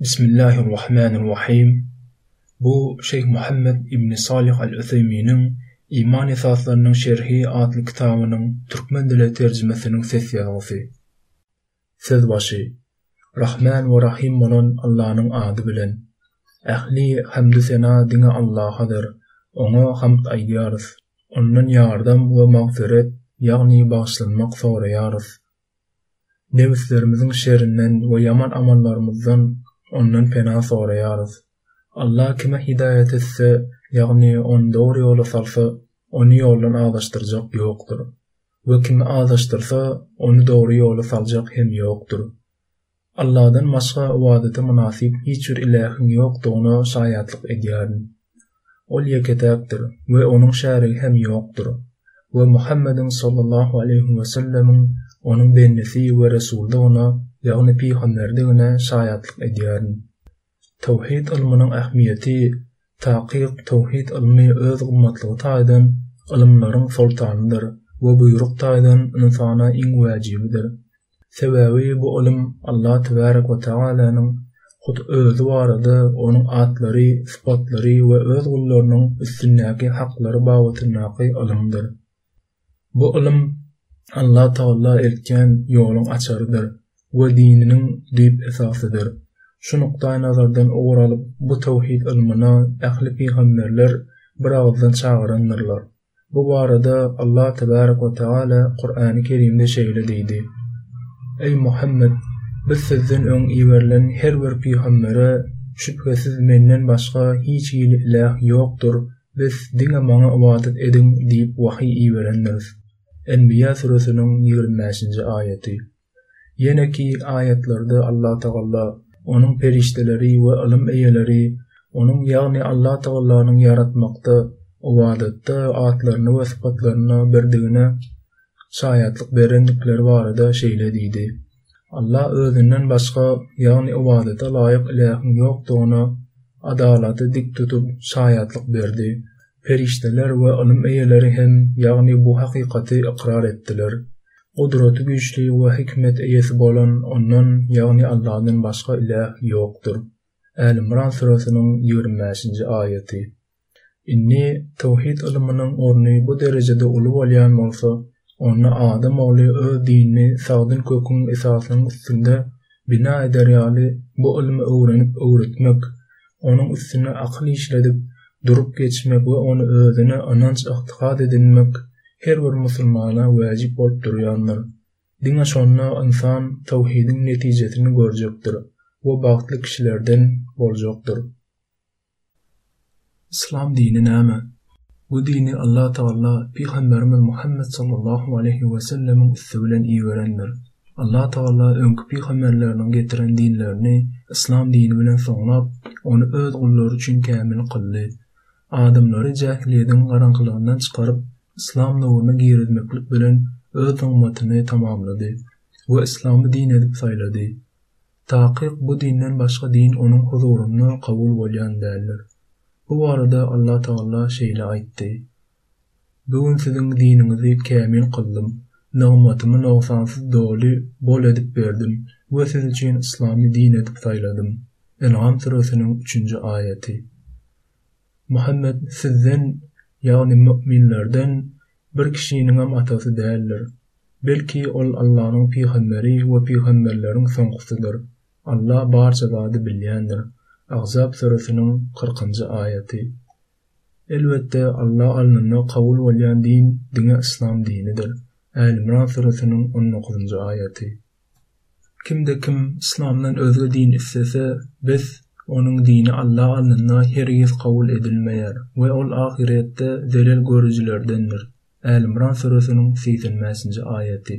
Bismillahir Rahmanir Rahym Bu Şeýh Muhammet ibn Salyh al-Useýminiň Iman esaslarynyň şerhi atly kitabynyň türkmen dile terjimesiniň ses ýazgysy. Söz başy. Rahman we Rahym bolan Allanyň ady bilen. Ähli hamd-u sena diňe Allahadyr. Oňa hamd aýdýarys. Ondan ýardam we magfyret, ýagny bagyşlanmak soraýarys. Nebislerimiziň şerinden we ýaman amallarymyzdan Ondan pena soraýarys. Alla kime hidaýat etse, ýagny ony dogry ýola salsa, ony ýoldan azaşdyrjak ýokdur. We kimi azaşdyrsa, ony dogry ýola saljak hem ýokdur. Allahdan başga ybadata mynasyp hiç bir ilähiň ýokdugyna şaýatlyk edýärin. Ol ýeke-täkdir we Onuň şärigi hem ýokdur. We Muhammediň sallallahu aleýhi we sellemiň Onuň bendesi we resuldygyna, ýagny pygamberdigine şaýatlyk edýärin. Tawhid ylmynyň ähmiýeti Takyk tawhid ylmy öz gymmatlygy taýdan ylymlaryň soltanydyr we buýruk taýdan ynsana iň wäjibidir. Sebäbi bu ylym Allah Tebarek we Tagalanyň hut Özi barada, Onuň atlary, sypatlary we Öz gullarynyň üstündäki haklary babatyndaky ylymdyr. Bu ylym Allah Tagalla eltýän ýoluň açarydyr we dininiň düýp esasydyr. Şu nukdaýnazardan ugur alyp, bu töwhid ylmyna ähli pygamberler biragyzdan çagyrandyrlar. Bu barada Allah Tebarek we Teala Kurany Kerimde şeýle diýdi, Eý Muhammet! Biz sizden öň iberilen her bir pygambere, Şübhesiz Menden başga hiç hili iläh ýokdur, Biz diňe Maňa ybadat ediň diýip wahyý iberendiris. Enbiýa süresiniň ýigrimi bäşinji aýaty. Ýeneki aýatlarda Allatagala, Onuň perişdeleri we ylym eýeleri Onuň, ýagny Allatagalanyň ýaratmakda, ybadatda atlaryna we sypatlaryna birdigine şaýatlyk berendikleri barada şeýle diýdi. Alla özünden başga, ýagny ybadata laýyk ilähiň ýokdugyna adalaty dik tutup şaýatlyk berdi. Perişdeler we ylym eýeleri hem, ýagny bu hakykaty ykrar etdiler. Gudraty-güýçli we hikmet eýesi bolan Ondan, ýagny Alladan başga iläh ýokdur. Äl-Imran süresiniň ýigrimi bäşinji aýaty. Indi töwhid ylmynyň orny bu derejede uly bolýan bolsa, onda Adam ogly öz dinini sagdyn köküň esasynyň üstünde bina eder ýaly bu ylmy öwrenip öwretmek, onuň üstünde akyl işledip durup geçmek we ony özüne ynanç-ygtykat edinmek her bir musulmana wäjip bolup durýandyr. Diňe şonda ynsan töwhidiň netijesini görjekdir we bagtly kişilerden boljakdyr. Yslam dini näme? Bu dini Allah Tagala Pygamberimiz Muhammet sallallahu aleýhi we sellemiň üsti bilen iberendir. Allah Tagala öňki pygamberleriniň getiren dinlerini Yslam dini bilen soňlap, ony öz gullary üçin kämil kyldy. Adamlary jähiliýediň garaňkylygyndan çykaryp, Yslam nuruny girizmeklik bilen öz zygmatyny tamamlady we Yslamy din edip saýlady. Takyk bu dinden başga din onuň huzurynda kabul bolýan däldir. Bu barada Allah Tagala şeýle aýtdy, Bu gün siziň diniňizi kämil kyldym, nygmatymy nogsansyz doly bol edip berdim we siz üçin yslamy din edip saýladym. En'am süresiniň üçünji aýaty. Muhammet sizden, ýagny mu'minlerden, bir kişiniňem atasy däldir. Belki, ol Allanyň pygamberi we pygamberleriň soňkusydyr. Alla barça zady bilýändir. Ahzab süresiniň kyrkynjy aýaty. Elbetde, Alla alnynda kabul bolýan din diňe yslam dinidir. Äl-Imran süresiniň on dokuzynjy aýaty. Kimde kim yslamdan özge din islese, bes, onuň dini Alla alnynda hergiz kabul edilmeýär we ol ahyretde zelel görüjilerdendir, Äl-Imran süresiniň segsen bäşinji aýaty.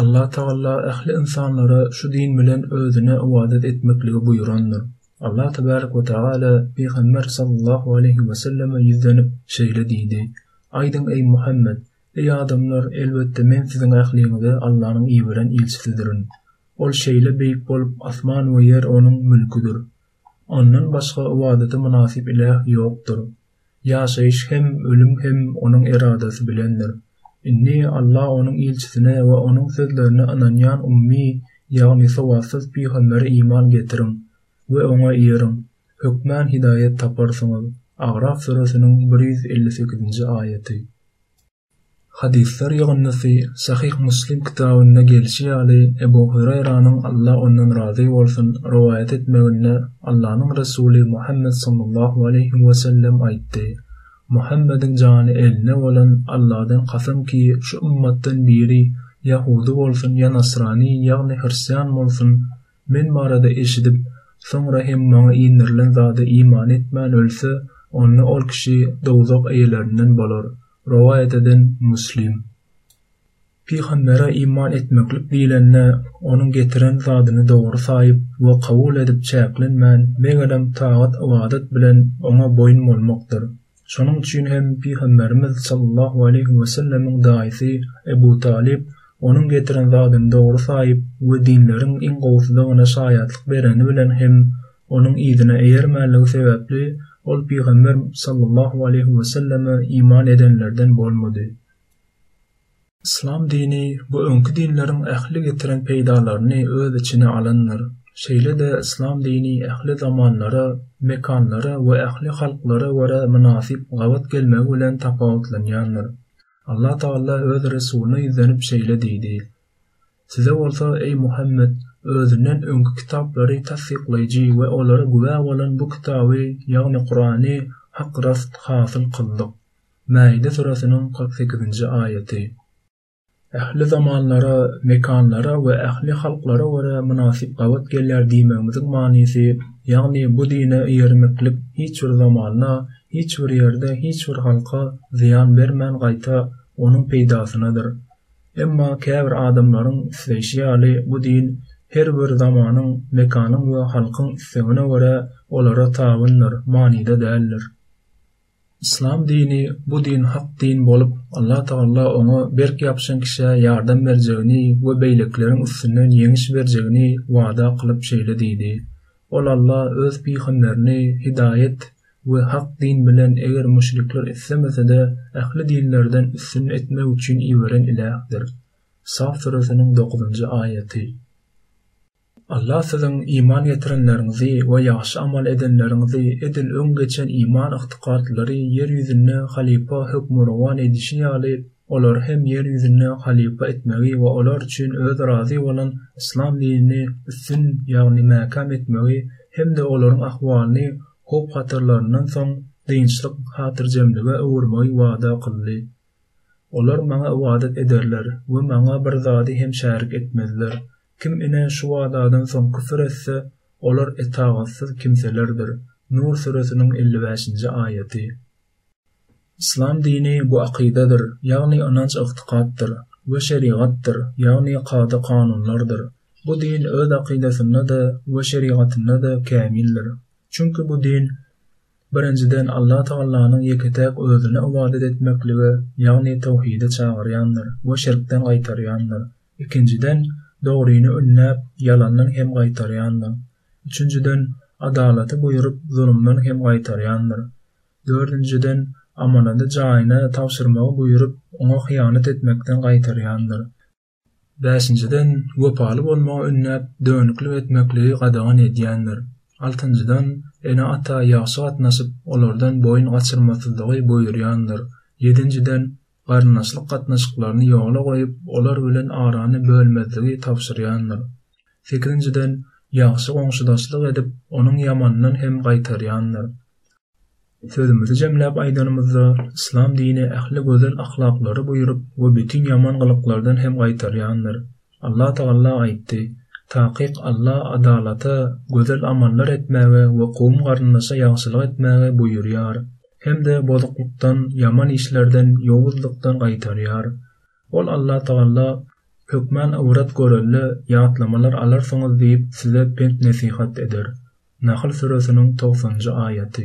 Alla tagalla ähli ynsanlara şu din bilen Özüne ybadat etmekligi buýrandyr. Alla tebärek we tagala Pygamber sallallahu aleýhi weselleme ýüzlenip şeýle diýdi, Aýdyň eý Muhammet! Eý adamlar, elbetde, men siziň ähliňize Allanyň iberen ilçisidirin. Ol şeýle beýik bolup, asman we ýer Onuň mülküdir. Ondan başga ybadata mynasyp iläh ýokdur. Ýaşaýyş hem, ölüm hem Onuň eradasy bilendir. Indi Alla Onuň ilçisine we Onuň sözlerine ynanýan ummy, ýagny sowatsyz pygambere iman getiriň we oňa eýeriň. Hökmän hidaýat taparsyňyz. Agraf süresiniň bir ýüz elli sekizinji aýaty. Hadyslar ýygyndysy Sahyh Muslim kitabynda gelşi ýaly, Ebu Hüreýranyň, Allah ondan razy bolsun, rowaýat etmeginde, Allanyň Resuly Muhammet sallallahu aleýhi wesellem aýtdy, Muhammediň jany elinde bolan Alladan kasam ki, şu ymmatdan biri, ýahudy bolsun ýa nasrani, ýagny hristian bolsun, Men barada eşidip, soňra hem maňa indirilen zada iman etmän ölse, onda ol kişi dowzah eýelerinden bolar, rowaýat eden Muslim. Pygambere iman etmeklik diýlende, onuň getiren zadyny dogry saýyp we kabul edip çäklenmän, megerem tagat-ybadat bilen oňa boýun bolmakdyr. Şonuň üçin hem Pygamberimiz sallallahu aleýhi we sellemiň daýysy Ebu Talyp onuň getiren zadyny dogry saýyp we dinleriň iň gowusydygyna şaýatlyk bereni bilen hem onuň yzyna eýermänligi sebäpli ol Pygamber sallallahu aleýhi we selleme iman edenlerden bolmady. Yslam dini bu öňki dinleriň ähli getiren peýdalaryny öz içine alandyr. Şeýle-de Yslam dini ähli zamanlara, mekanlara we ähli halklara görä mynasyp gabat gelmegi bilen tapawutlanýandyr. Allah Tagala öz Resulyna ýüzlenip şeýle diýdi, Size bolsa, eý Muhammet, özünden öňki kitaplary tassyklaýjy we olara güwä bolan bu kitaby, ýagny Kurany, hak-rast, hasyl kyldyk. Maide surasynyň kyrk sekizinji aýaty. Ähli zamanlara, mekanlara we ähli halklara görä mynasyp gabat gelýär diýmegimiziň manysy, ýagny bu dine ýermeklik hiç bir zamanda, hiç bir ýerde, hiç bir halka zyýan bermän gaýta onuň peýdasynadyr. Emma käbir adamlaryň isleýşi ýaly bu din her bir zamanyň, mekanyň we halkyň islegine görä olara tabyndyr manyda däldir. Yslam dini bu din hak din bolup Allah Tagalla oňa berk ýapyşan kişä ýardam berjegini we beýlekileriň üstünden ýeňiş berjegini wada kylyp şeýle diýdi, Ol Allah öz pygamberini hidaýet we hak din bilen eger müşrikler islemesede ähli dinlerden üstün etmek üçin iberen ilähdir. Saf süresiniň dokuzynjy aýaty. Allah siziň iman getirenleriňizi we ýagşy amal edenleriňizi edil öň geçen iman ygtykatlary ýer ýüzünde halypa hökmürowan edişi ýaly olary hem ýer ýüzünde halypa etmegi we olar üçin Özi razy bolan yslam dinini üstün, ýagny mäkäm etmegi hem-de olaryň ahwalyny howp-hatarlaryndan soň dynçlyk, hatyrjemlige öwürmegi wada kyldy. Olar Maňa ybadat ederler we Maňa bir zady hem şärik etmezler. Kim ine, şu wadadan soň küfür etse, olar etagatsyz kimselerdir. Nur süresiniň elli bäşinji aýaty. Yslam dini bu akydadyr, ýagny ynanç-ygtykatdyr, we şerigatdyr, ýagny kada-kanunlardyr. Bu din öz akydasynda-da we şerigatynda-da kämildir. Çünki bu din Birinjiden, Alla Tagalanyň ýeke-täk Özüne ybadat etmeklige, ýagny tawhide çagyrýandyr we şirkden gaýtarýandyr. Ikinjiden, dogryny ündäp, ýalandan hem gaýtarýandyr. Üçünjiden, adalaty buýrup, zulumdan hem gaýtarýandyr. Dördünjiden, amanady jaýyna tabşyrmagy buýrup, oňa hyýanat etmekden gaýtarýandyr. Bäşinjiden, wepaly bolmagy ündäp, dönüklik etmekligi gadagan edýändir. Altynjydan, ene-ata ýagşy gatnaşyp, olardan boýun gaçyrmasyzlygy buýurýandyr. Ýedinjiden, garyndaşlyk gatnaşyklaryny ýola goýup, olar bilen arany bölmezligi tabşyrýandyr. Sekizinjiden, ýagşy goňşudaşlyk edip, onuň ýamanyndan hem gaýtarýandyr. Sözümizi jemläp aýdanymyzda, yslam dini ähli gözel ahlaklary buýrup we bütin ýaman gylyklardan hem gaýtarýandyr. Allatagalla aýtdy, Takyk Alla adalata, gözel amallar etmäge we kowum-garyndaşa ýagşylyk etmäge buýurýar hem-de bozuklykdan, ýaman işlerden, ýowuzlykdan gaýtarýar. Ol Allatagalla, Hökmän ybrat görelde ýatlamalar alarsyňyz diýip size pent-nesihat eder. Nahl süresiniň togsanynjy aýaty.